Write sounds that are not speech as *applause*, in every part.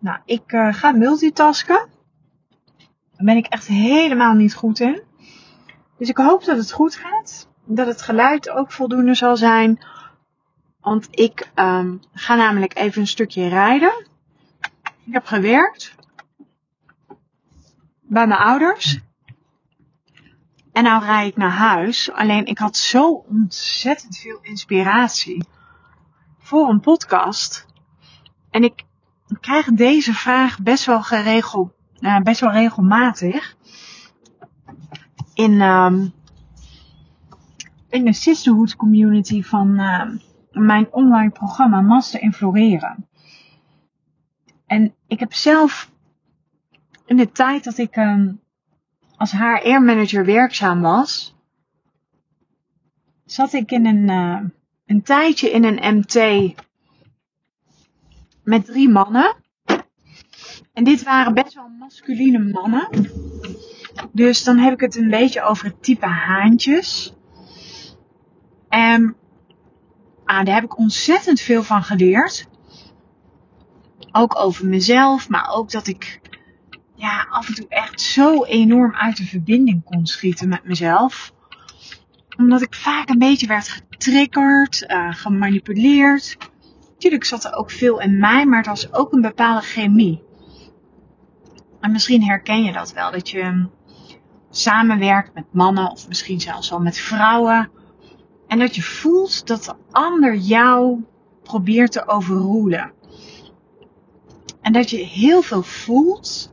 Nou, ik uh, ga multitasken. Daar ben ik echt helemaal niet goed in. Dus ik hoop dat het goed gaat. Dat het geluid ook voldoende zal zijn. Want ik um, ga namelijk even een stukje rijden. Ik heb gewerkt. Bij mijn ouders. En nou rijd ik naar huis. Alleen ik had zo ontzettend veel inspiratie voor een podcast. En ik krijg deze vraag best wel geregeld, uh, best wel regelmatig. In, um, in de sisterhood community van uh, mijn online programma Master in Floreren. En ik heb zelf in de tijd dat ik um, als HR manager werkzaam was, zat ik in een, uh, een tijdje in een MT met drie mannen. En dit waren best wel masculine mannen. Dus dan heb ik het een beetje over het type haantjes. En ah, daar heb ik ontzettend veel van geleerd. Ook over mezelf, maar ook dat ik ja, af en toe echt zo enorm uit de verbinding kon schieten met mezelf. Omdat ik vaak een beetje werd getriggerd, uh, gemanipuleerd. Tuurlijk zat er ook veel in mij, maar het was ook een bepaalde chemie. En misschien herken je dat wel, dat je samenwerkt met mannen of misschien zelfs wel met vrouwen. En dat je voelt dat de ander jou probeert te overroelen. En dat je heel veel voelt.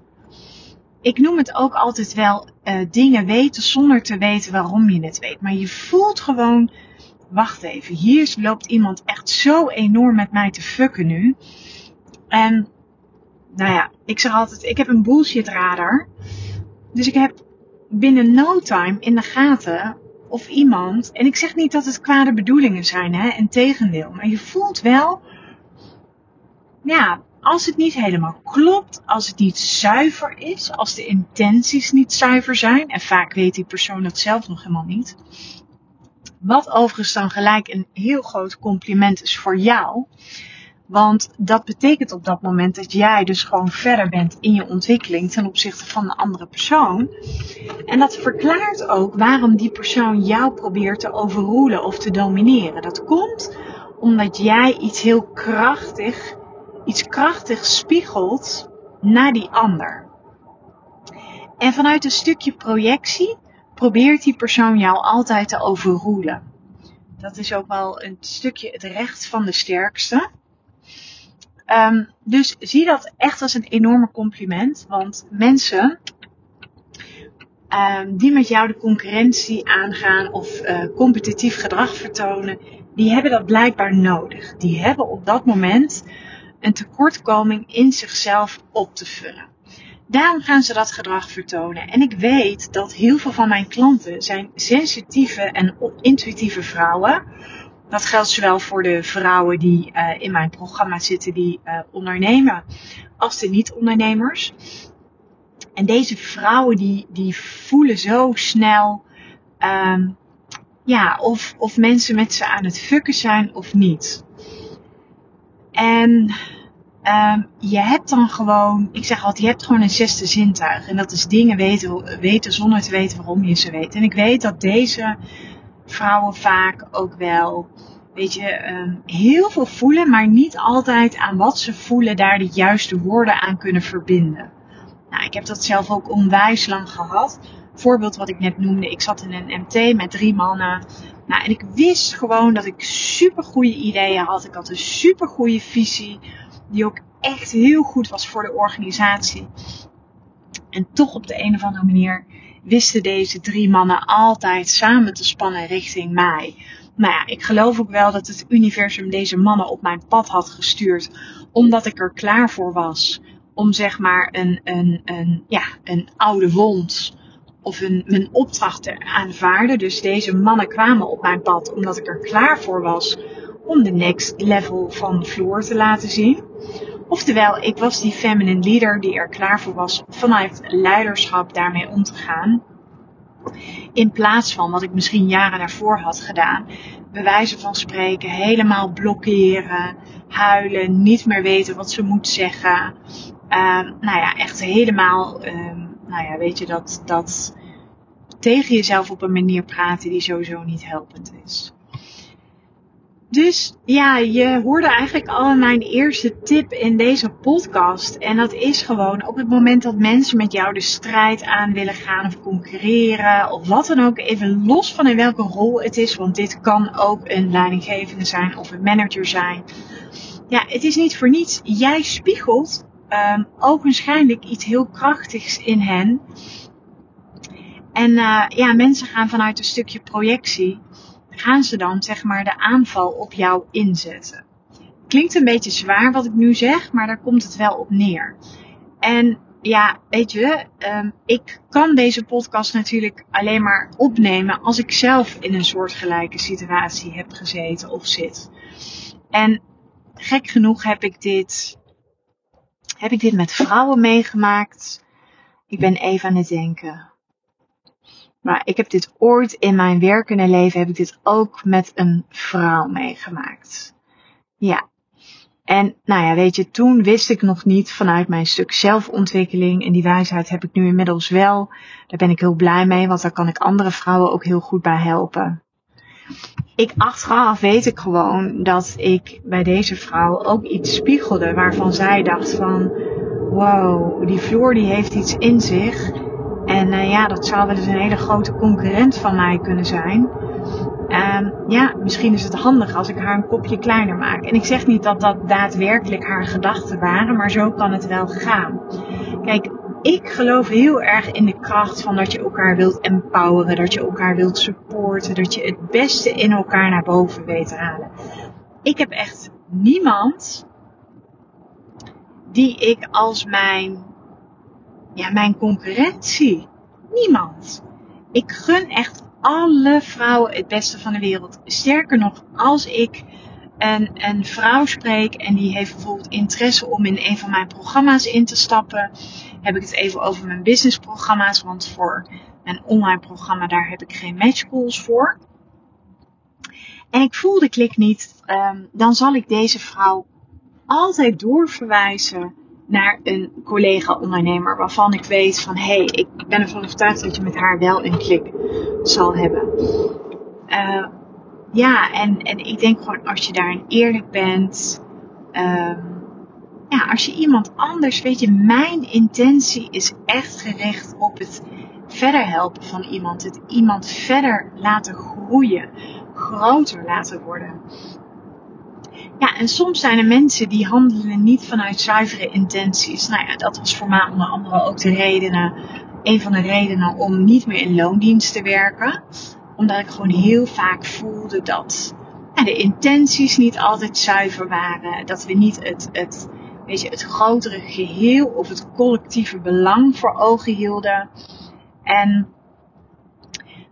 Ik noem het ook altijd wel uh, dingen weten zonder te weten waarom je het weet. Maar je voelt gewoon wacht even, hier loopt iemand echt zo enorm met mij te fucken nu. En, nou ja, ik zeg altijd, ik heb een bullshit radar. Dus ik heb binnen no time in de gaten of iemand, en ik zeg niet dat het kwade bedoelingen zijn, hè, en tegendeel, maar je voelt wel, ja, als het niet helemaal klopt, als het niet zuiver is, als de intenties niet zuiver zijn, en vaak weet die persoon dat zelf nog helemaal niet, wat overigens dan gelijk een heel groot compliment is voor jou. Want dat betekent op dat moment dat jij dus gewoon verder bent in je ontwikkeling ten opzichte van een andere persoon. En dat verklaart ook waarom die persoon jou probeert te overroelen of te domineren. Dat komt omdat jij iets heel krachtig, iets krachtig spiegelt naar die ander. En vanuit een stukje projectie probeert die persoon jou altijd te overroelen. Dat is ook wel een stukje het recht van de sterkste. Um, dus zie dat echt als een enorme compliment. Want mensen um, die met jou de concurrentie aangaan of uh, competitief gedrag vertonen, die hebben dat blijkbaar nodig. Die hebben op dat moment een tekortkoming in zichzelf op te vullen. Daarom gaan ze dat gedrag vertonen. En ik weet dat heel veel van mijn klanten zijn sensitieve en intuïtieve vrouwen. Dat geldt zowel voor de vrouwen die uh, in mijn programma zitten die uh, ondernemen, als de niet-ondernemers. En deze vrouwen die, die voelen zo snel um, ja, of, of mensen met ze aan het fucken zijn of niet. En Um, je hebt dan gewoon, ik zeg altijd, je hebt gewoon een zesde zintuig. En dat is dingen weten, weten zonder te weten waarom je ze weet. En ik weet dat deze vrouwen vaak ook wel, weet je, um, heel veel voelen, maar niet altijd aan wat ze voelen daar de juiste woorden aan kunnen verbinden. Nou, ik heb dat zelf ook onwijs lang gehad. Voorbeeld wat ik net noemde, ik zat in een MT met drie mannen. Nou, en ik wist gewoon dat ik super goede ideeën had. Ik had een super goede visie die ook echt heel goed was voor de organisatie. En toch op de een of andere manier wisten deze drie mannen altijd samen te spannen richting mij. Nou ja, ik geloof ook wel dat het universum deze mannen op mijn pad had gestuurd, omdat ik er klaar voor was om zeg maar een, een, een, ja, een oude wond of een, mijn opdracht te aanvaarden. Dus deze mannen kwamen op mijn pad omdat ik er klaar voor was om de next level van Floor te laten zien. Oftewel, ik was die feminine leader die er klaar voor was vanuit leiderschap daarmee om te gaan. In plaats van wat ik misschien jaren daarvoor had gedaan. Bij wijze van spreken helemaal blokkeren, huilen, niet meer weten wat ze moet zeggen. Um, nou ja, echt helemaal, um, nou ja, weet je, dat, dat tegen jezelf op een manier praten die sowieso niet helpend is. Dus ja, je hoorde eigenlijk al mijn eerste tip in deze podcast. En dat is gewoon op het moment dat mensen met jou de strijd aan willen gaan of concurreren of wat dan ook, even los van in welke rol het is, want dit kan ook een leidinggevende zijn of een manager zijn. Ja, het is niet voor niets. Jij spiegelt um, ogenschijnlijk iets heel krachtigs in hen. En uh, ja, mensen gaan vanuit een stukje projectie gaan ze dan zeg maar de aanval op jou inzetten. Klinkt een beetje zwaar wat ik nu zeg, maar daar komt het wel op neer. En ja, weet je, um, ik kan deze podcast natuurlijk alleen maar opnemen als ik zelf in een soortgelijke situatie heb gezeten of zit. En gek genoeg heb ik dit, heb ik dit met vrouwen meegemaakt. Ik ben even aan het denken. Maar ik heb dit ooit in mijn werkende leven, heb ik dit ook met een vrouw meegemaakt. Ja. En nou ja, weet je, toen wist ik nog niet vanuit mijn stuk zelfontwikkeling. En die wijsheid heb ik nu inmiddels wel. Daar ben ik heel blij mee, want daar kan ik andere vrouwen ook heel goed bij helpen. Ik achteraf weet ik gewoon dat ik bij deze vrouw ook iets spiegelde waarvan zij dacht van, wow, die Floor die heeft iets in zich en uh, ja, dat zou wel eens een hele grote concurrent van mij kunnen zijn. Um, ja, misschien is het handig als ik haar een kopje kleiner maak. En ik zeg niet dat dat daadwerkelijk haar gedachten waren, maar zo kan het wel gaan. Kijk, ik geloof heel erg in de kracht van dat je elkaar wilt empoweren, dat je elkaar wilt supporten, dat je het beste in elkaar naar boven weet te halen. Ik heb echt niemand die ik als mijn ja, mijn concurrentie. Niemand. Ik gun echt alle vrouwen het beste van de wereld. Sterker nog, als ik een, een vrouw spreek en die heeft bijvoorbeeld interesse om in een van mijn programma's in te stappen, heb ik het even over mijn businessprogramma's, want voor mijn online programma daar heb ik geen match calls voor. En ik voel de klik niet, um, dan zal ik deze vrouw altijd doorverwijzen naar een collega-ondernemer waarvan ik weet van hé, hey, ik ben ervan overtuigd dat je met haar wel een klik zal hebben. Uh, ja, en, en ik denk gewoon als je daarin eerlijk bent, uh, ja, als je iemand anders, weet je, mijn intentie is echt gericht op het verder helpen van iemand, het iemand verder laten groeien, groter laten worden. Ja, en soms zijn er mensen die handelen niet vanuit zuivere intenties. Nou ja, dat was voor mij onder andere ook de redenen, een van de redenen om niet meer in loondienst te werken. Omdat ik gewoon heel vaak voelde dat de intenties niet altijd zuiver waren. Dat we niet het, het, weet je, het grotere geheel of het collectieve belang voor ogen hielden. En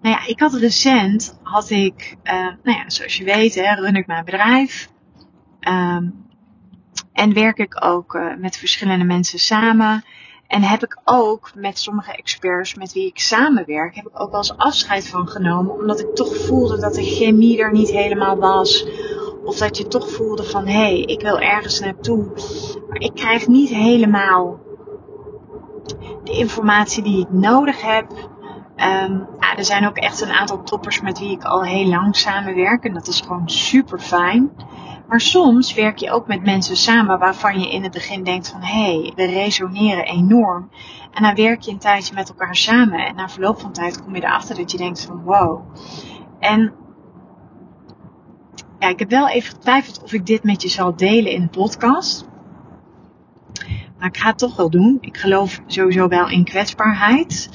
nou ja, ik had recent, had ik, uh, nou ja, zoals je weet, hè, run ik mijn bedrijf. Um, en werk ik ook uh, met verschillende mensen samen. En heb ik ook met sommige experts met wie ik samenwerk, heb ik ook als afscheid van genomen. Omdat ik toch voelde dat de chemie er niet helemaal was. Of dat je toch voelde van, hé, hey, ik wil ergens naartoe. Maar ik krijg niet helemaal de informatie die ik nodig heb. Um, ja, er zijn ook echt een aantal toppers met wie ik al heel lang samenwerk. En dat is gewoon super fijn. Maar soms werk je ook met mensen samen waarvan je in het begin denkt van hé, hey, we resoneren enorm. En dan werk je een tijdje met elkaar samen en na verloop van tijd kom je erachter dat je denkt van wow. En ja, ik heb wel even getwijfeld of ik dit met je zal delen in de podcast. Maar ik ga het toch wel doen. Ik geloof sowieso wel in kwetsbaarheid.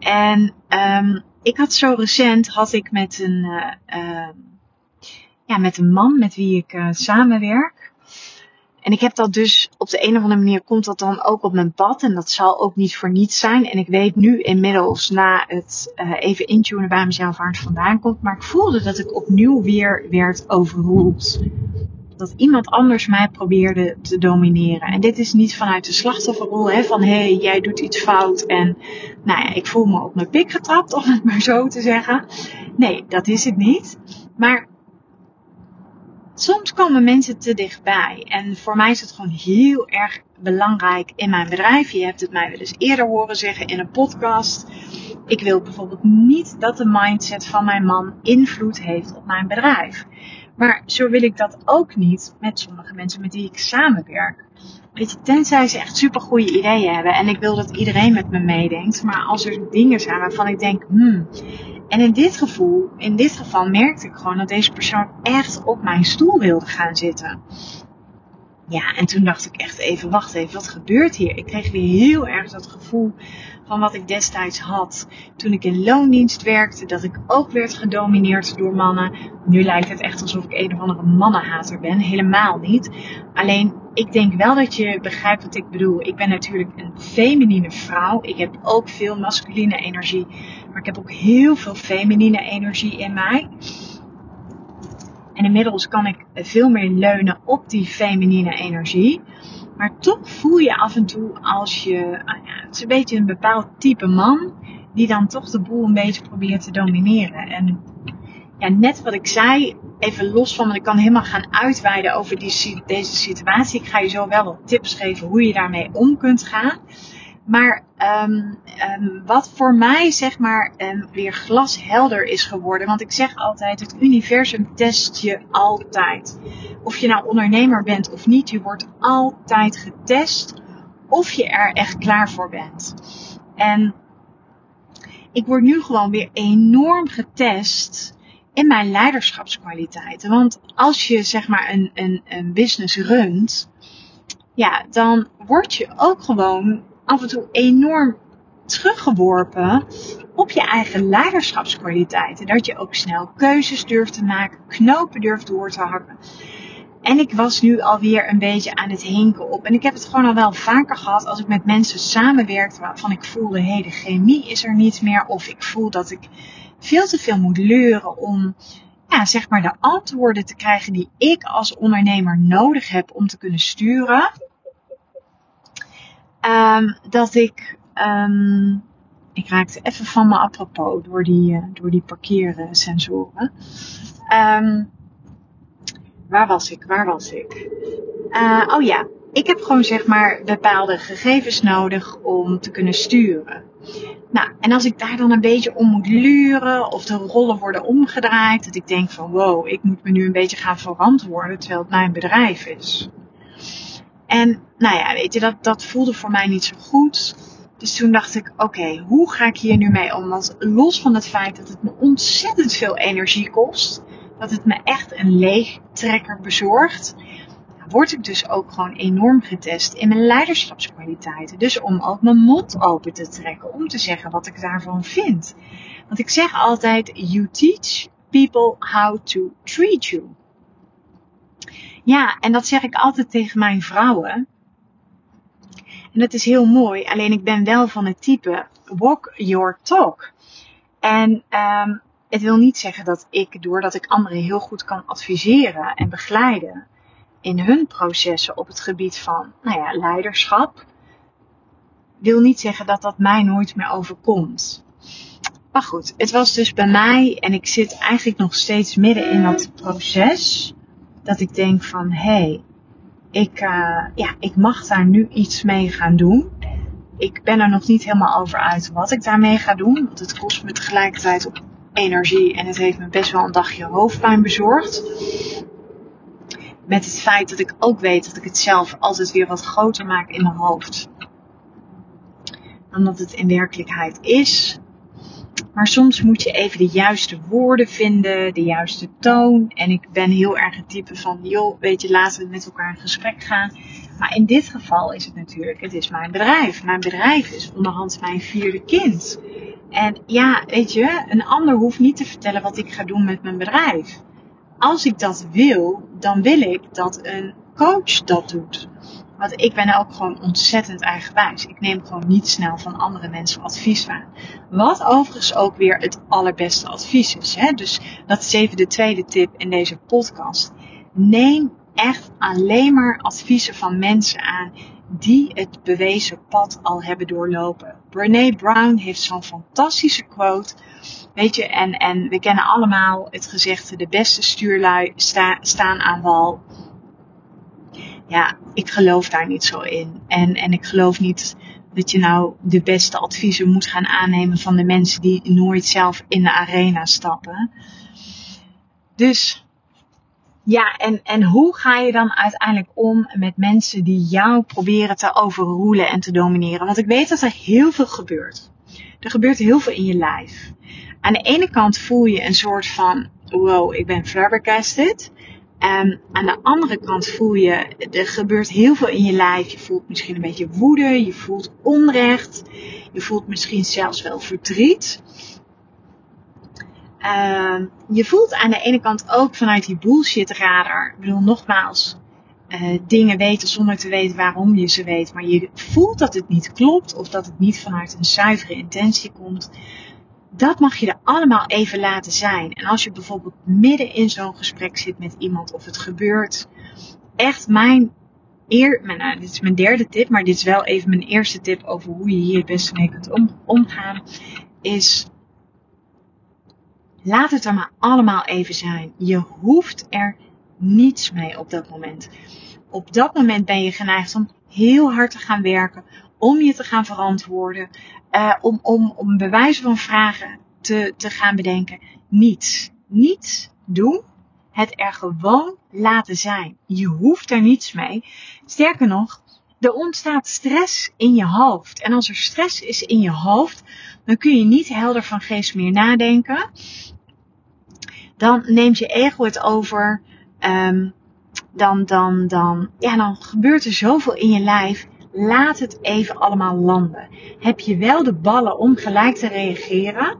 En um, ik had zo recent had ik met een uh, uh, ja, met een man met wie ik uh, samenwerk. En ik heb dat dus op de een of andere manier komt dat dan ook op mijn pad. En dat zal ook niet voor niets zijn. En ik weet nu inmiddels na het uh, even intunen bij mezelf waar het vandaan komt. Maar ik voelde dat ik opnieuw weer werd overroeld. Dat iemand anders mij probeerde te domineren. En dit is niet vanuit de slachtofferrol. Hè, van hé, hey, jij doet iets fout. En nou ja, ik voel me op mijn pik getrapt, *laughs* om het maar zo te zeggen. Nee, dat is het niet. Maar soms komen mensen te dichtbij. En voor mij is het gewoon heel erg belangrijk in mijn bedrijf. Je hebt het mij wel eens eerder horen zeggen in een podcast. Ik wil bijvoorbeeld niet dat de mindset van mijn man invloed heeft op mijn bedrijf. Maar zo wil ik dat ook niet met sommige mensen met wie ik samenwerk. Weet je, tenzij ze echt super goede ideeën hebben. En ik wil dat iedereen met me meedenkt. Maar als er dingen zijn waarvan ik denk, hmm, en in dit gevoel, in dit geval merkte ik gewoon dat deze persoon echt op mijn stoel wilde gaan zitten. Ja, en toen dacht ik echt even, wacht even, wat gebeurt hier? Ik kreeg weer heel erg dat gevoel van wat ik destijds had toen ik in loondienst werkte, dat ik ook werd gedomineerd door mannen. Nu lijkt het echt alsof ik een of andere mannenhater ben, helemaal niet. Alleen, ik denk wel dat je begrijpt wat ik bedoel. Ik ben natuurlijk een feminine vrouw. Ik heb ook veel masculine energie, maar ik heb ook heel veel feminine energie in mij. En inmiddels kan ik veel meer leunen op die feminine energie. Maar toch voel je af en toe als je, ah ja, het is een beetje een bepaald type man, die dan toch de boel een beetje probeert te domineren. En ja, net wat ik zei, even los van, want ik kan helemaal gaan uitweiden over die, deze situatie. Ik ga je zo wel wat tips geven hoe je daarmee om kunt gaan. Maar um, um, wat voor mij zeg maar um, weer glashelder is geworden. Want ik zeg altijd, het universum test je altijd. Of je nou ondernemer bent of niet, je wordt altijd getest of je er echt klaar voor bent. En ik word nu gewoon weer enorm getest in mijn leiderschapskwaliteiten. Want als je zeg maar een, een, een business runt, ja, dan word je ook gewoon af en toe enorm teruggeworpen op je eigen leiderschapskwaliteiten. Dat je ook snel keuzes durft te maken, knopen durft door te hakken. En ik was nu alweer een beetje aan het hinken op. En ik heb het gewoon al wel vaker gehad als ik met mensen samenwerkte waarvan ik voelde, hé, de chemie is er niet meer. Of ik voel dat ik veel te veel moet leuren om, ja, zeg maar de antwoorden te krijgen die ik als ondernemer nodig heb om te kunnen sturen. Um, dat ik, um, ik raakte even van me apropos door die, uh, door die parkeersensoren. Um, waar was ik? Waar was ik? Uh, oh ja, ik heb gewoon zeg maar bepaalde gegevens nodig om te kunnen sturen. Nou, en als ik daar dan een beetje om moet luren of de rollen worden omgedraaid, dat ik denk van wow, ik moet me nu een beetje gaan verantwoorden terwijl het mijn bedrijf is. En nou ja, weet je, dat, dat voelde voor mij niet zo goed. Dus toen dacht ik, oké, hoe ga ik hier nu mee om? Want los van het feit dat het me ontzettend veel energie kost, dat het me echt een leegtrekker bezorgt, word ik dus ook gewoon enorm getest in mijn leiderschapskwaliteiten. Dus om ook mijn mond open te trekken, om te zeggen wat ik daarvan vind. Want ik zeg altijd, you teach people how to treat you. Ja, en dat zeg ik altijd tegen mijn vrouwen. En dat is heel mooi. Alleen ik ben wel van het type walk your talk. En um, het wil niet zeggen dat ik, doordat ik anderen heel goed kan adviseren en begeleiden in hun processen op het gebied van nou ja, leiderschap, wil niet zeggen dat dat mij nooit meer overkomt. Maar goed, het was dus bij mij en ik zit eigenlijk nog steeds midden in dat proces dat ik denk van hé, hey, ik, uh, ja, ik mag daar nu iets mee gaan doen. Ik ben er nog niet helemaal over uit wat ik daarmee ga doen. Want het kost me tegelijkertijd op energie en het heeft me best wel een dagje hoofdpijn bezorgd. Met het feit dat ik ook weet dat ik het zelf altijd weer wat groter maak in mijn hoofd. Dan dat het in werkelijkheid is. Maar soms moet je even de juiste woorden vinden, de juiste toon. En ik ben heel erg het type van, joh, weet je, laten we met elkaar in gesprek gaan. Maar in dit geval is het natuurlijk, het is mijn bedrijf. Mijn bedrijf is onderhand mijn vierde kind. En ja, weet je, een ander hoeft niet te vertellen wat ik ga doen met mijn bedrijf. Als ik dat wil, dan wil ik dat een coach dat doet. Want ik ben ook gewoon ontzettend eigenwijs. Ik neem gewoon niet snel van andere mensen advies aan. Wat overigens ook weer het allerbeste advies is. Hè? Dus dat is even de tweede tip in deze podcast. Neem echt alleen maar adviezen van mensen aan die het bewezen pad al hebben doorlopen. Brene Brown heeft zo'n fantastische quote. Weet je, en, en we kennen allemaal het gezegde: de beste stuurlui staan aan wal ja, ik geloof daar niet zo in. En, en ik geloof niet dat je nou de beste adviezen moet gaan aannemen van de mensen die nooit zelf in de arena stappen. Dus ja, en, en hoe ga je dan uiteindelijk om met mensen die jou proberen te overroelen en te domineren? Want ik weet dat er heel veel gebeurt. Er gebeurt heel veel in je lijf. Aan de ene kant voel je een soort van, wow, ik ben flabbergasted. Ehm, aan de andere kant voel je, er gebeurt heel veel in je lijf. Je voelt misschien een beetje woede, je voelt onrecht, je voelt misschien zelfs wel verdriet. Uh, je voelt aan de ene kant ook vanuit die bullshit radar, ik bedoel nogmaals, uh, dingen weten zonder te weten waarom je ze weet, maar je voelt dat het niet klopt of dat het niet vanuit een zuivere intentie komt dat mag je er allemaal even laten zijn. En als je bijvoorbeeld midden in zo'n gesprek zit met iemand of het gebeurt, echt mijn eer, nou, dit is mijn derde tip, maar dit is wel even mijn eerste tip over hoe je hier het beste mee kunt omgaan, is laat het er maar allemaal even zijn. Je hoeft er niets mee op dat moment. Op dat moment ben je geneigd om heel hard te gaan werken, om je te gaan verantwoorden, uh, om, om, om bewijzen van vragen te, te gaan bedenken. Niets. Niets doen. Het er gewoon laten zijn. Je hoeft er niets mee. Sterker nog, er ontstaat stress in je hoofd. En als er stress is in je hoofd, dan kun je niet helder van geest meer nadenken. Dan neemt je ego het over. Um, dan, dan, dan, ja, dan gebeurt er zoveel in je lijf. Laat het even allemaal landen. Heb je wel de ballen om gelijk te reageren?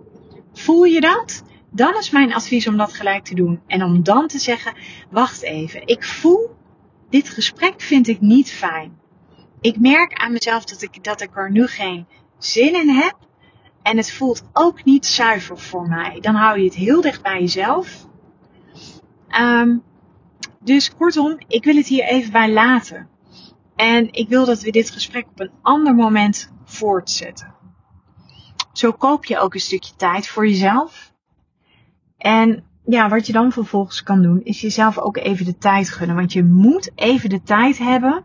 Voel je dat? Dan is mijn advies om dat gelijk te doen. En om dan te zeggen: wacht even, ik voel dit gesprek vind ik niet fijn. Ik merk aan mezelf dat ik, dat ik er nu geen zin in heb. En het voelt ook niet zuiver voor mij. Dan hou je het heel dicht bij jezelf. Um, dus kortom, ik wil het hier even bij laten. En ik wil dat we dit gesprek op een ander moment voortzetten. Zo koop je ook een stukje tijd voor jezelf. En ja, wat je dan vervolgens kan doen, is jezelf ook even de tijd gunnen. Want je moet even de tijd hebben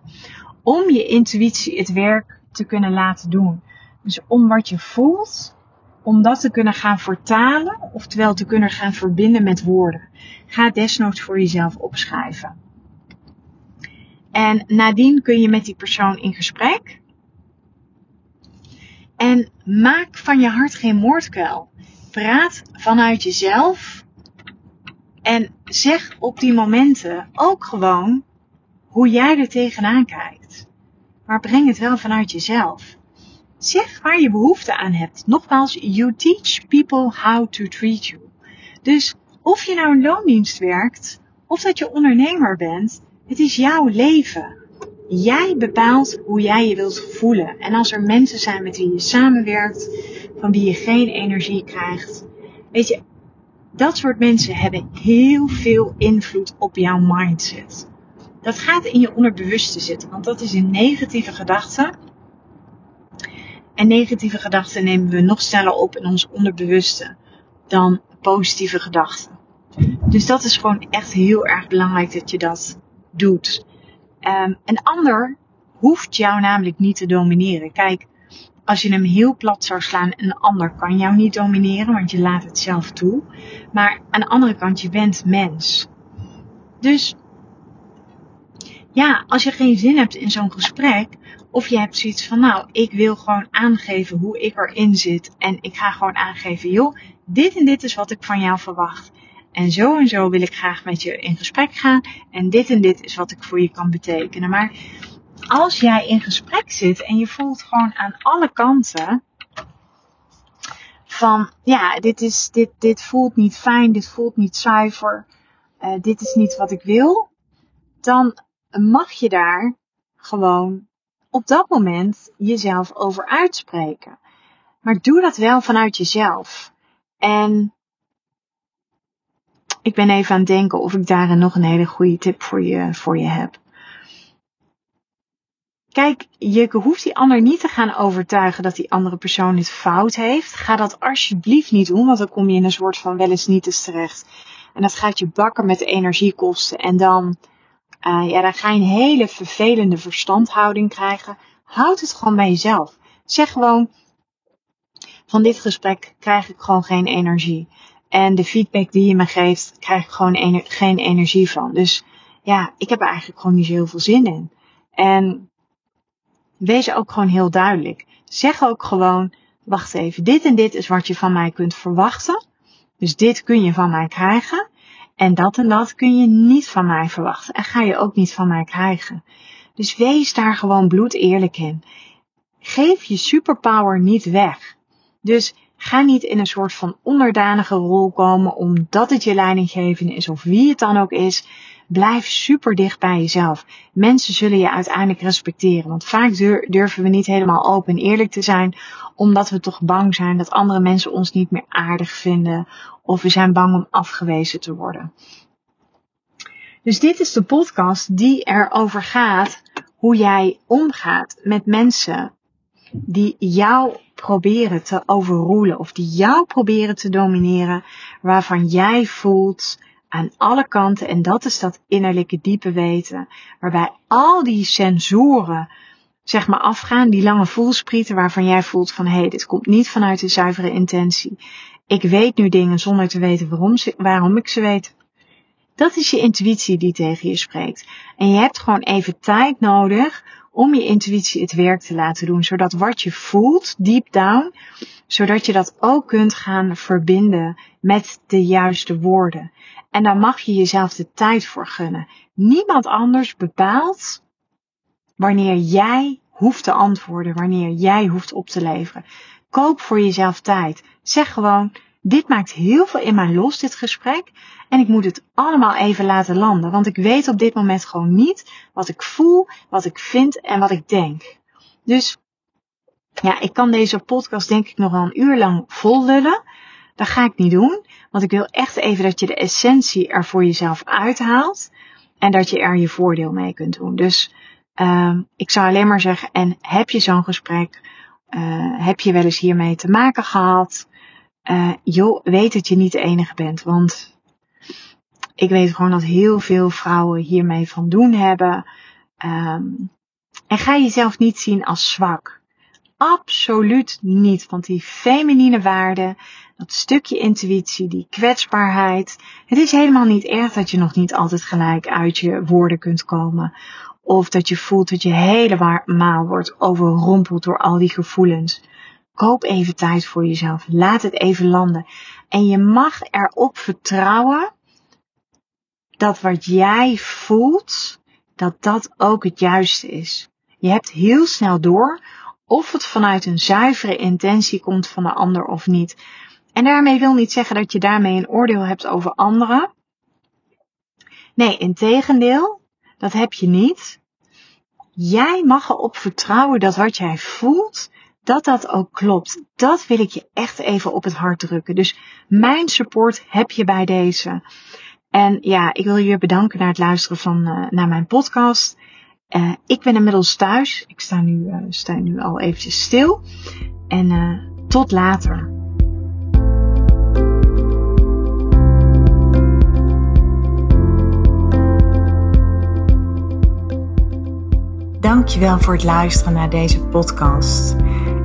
om je intuïtie het werk te kunnen laten doen. Dus om wat je voelt, om dat te kunnen gaan vertalen, oftewel te kunnen gaan verbinden met woorden. Ga desnoods voor jezelf opschrijven. En nadien kun je met die persoon in gesprek. En maak van je hart geen moordkuil. Praat vanuit jezelf. En zeg op die momenten ook gewoon hoe jij er tegenaan kijkt. Maar breng het wel vanuit jezelf. Zeg waar je behoefte aan hebt. Nogmaals, you teach people how to treat you. Dus of je nou een loondienst werkt, of dat je ondernemer bent, het is jouw leven. Jij bepaalt hoe jij je wilt voelen. En als er mensen zijn met wie je samenwerkt, van wie je geen energie krijgt, weet je, dat soort mensen hebben heel veel invloed op jouw mindset. Dat gaat in je onderbewuste zitten, want dat is een negatieve gedachte. En negatieve gedachten nemen we nog sneller op in ons onderbewuste dan positieve gedachten. Dus dat is gewoon echt heel erg belangrijk dat je dat doet. Um, een ander hoeft jou namelijk niet te domineren. Kijk, als je hem heel plat zou slaan, een ander kan jou niet domineren, want je laat het zelf toe. Maar aan de andere kant, je bent mens. Dus ja, als je geen zin hebt in zo'n gesprek, of je hebt zoiets van, nou, ik wil gewoon aangeven hoe ik erin zit. En ik ga gewoon aangeven, joh, dit en dit is wat ik van jou verwacht. En zo en zo wil ik graag met je in gesprek gaan. En dit en dit is wat ik voor je kan betekenen. Maar als jij in gesprek zit en je voelt gewoon aan alle kanten van ja, dit, is, dit, dit voelt niet fijn, dit voelt niet zuiver, uh, dit is niet wat ik wil, dan mag je daar gewoon op dat moment jezelf over uitspreken. Maar doe dat wel vanuit jezelf. En ik ben even aan het denken of ik daar nog een hele goede tip voor je, voor je heb. Kijk, je hoeft die ander niet te gaan overtuigen dat die andere persoon het fout heeft. Ga dat alsjeblieft niet doen, want dan kom je in een soort van wel eens niet eens terecht. En dat gaat je bakken met energiekosten. En dan, uh, ja, dan ga je een hele vervelende verstandhouding krijgen. Houd het gewoon bij jezelf. Zeg gewoon, van dit gesprek krijg ik gewoon geen energie. En de feedback die je me geeft, krijg ik gewoon geen energie van. Dus ja, ik heb er eigenlijk gewoon niet heel veel zin in. En wees ook gewoon heel duidelijk. Zeg ook gewoon, wacht even, dit en dit is wat je van mij kunt verwachten. Dus dit kun je van mij krijgen. En dat en dat kun je niet van mij verwachten. En ga je ook niet van mij krijgen. Dus wees daar gewoon bloed eerlijk in. Geef je superpower niet weg. Dus ga niet in een soort van onderdanige rol komen omdat het je leidinggevende is of wie het dan ook is. Blijf super dicht bij jezelf. Mensen zullen je uiteindelijk respecteren. Want vaak durven we niet helemaal open en eerlijk te zijn, omdat we toch bang zijn dat andere mensen ons niet meer aardig vinden. Of we zijn bang om afgewezen te worden. Dus dit is de podcast die erover gaat hoe jij omgaat met mensen die jou proberen te overroelen of die jou proberen te domineren, waarvan jij voelt aan alle kanten, en dat is dat innerlijke diepe weten, waarbij al die sensoren zeg maar afgaan, die lange voelsprieten waarvan jij voelt van hé, hey, dit komt niet vanuit een zuivere intentie. Ik weet nu dingen zonder te weten waarom, waarom ik ze weet. Dat is je intuïtie die tegen je spreekt. En je hebt gewoon even tijd nodig om je intuïtie het werk te laten doen, zodat wat je voelt, deep down, zodat je dat ook kunt gaan verbinden met de juiste woorden. En daar mag je jezelf de tijd voor gunnen. Niemand anders bepaalt wanneer jij hoeft te antwoorden, wanneer jij hoeft op te leveren. Koop voor jezelf tijd. Zeg gewoon, dit maakt heel veel in mij los, dit gesprek. En ik moet het allemaal even laten landen. Want ik weet op dit moment gewoon niet wat ik voel, wat ik vind en wat ik denk. Dus ja, ik kan deze podcast denk ik nog wel een uur lang vol lullen. Dat ga ik niet doen. Want ik wil echt even dat je de essentie er voor jezelf uithaalt. En dat je er je voordeel mee kunt doen. Dus uh, ik zou alleen maar zeggen, en heb je zo'n gesprek? Uh, heb je wel eens hiermee te maken gehad? Uh, joh, weet dat je niet de enige bent. Want ik weet gewoon dat heel veel vrouwen hiermee van doen hebben. Um, en ga jezelf niet zien als zwak. Absoluut niet. Want die feminine waarde, dat stukje intuïtie, die kwetsbaarheid. Het is helemaal niet erg dat je nog niet altijd gelijk uit je woorden kunt komen. Of dat je voelt dat je helemaal wordt overrompeld door al die gevoelens. Koop even tijd voor jezelf. Laat het even landen. En je mag erop vertrouwen dat wat jij voelt, dat dat ook het juiste is. Je hebt heel snel door of het vanuit een zuivere intentie komt van de ander of niet. En daarmee wil niet zeggen dat je daarmee een oordeel hebt over anderen. Nee, in tegendeel, dat heb je niet. Jij mag erop vertrouwen dat wat jij voelt, dat dat ook klopt. Dat wil ik je echt even op het hart drukken. Dus mijn support heb je bij deze. En ja, ik wil je bedanken naar het luisteren van uh, naar mijn podcast. Uh, ik ben inmiddels thuis. Ik sta nu, uh, sta nu al eventjes stil. En tot later. Dankjewel voor het luisteren naar deze podcast.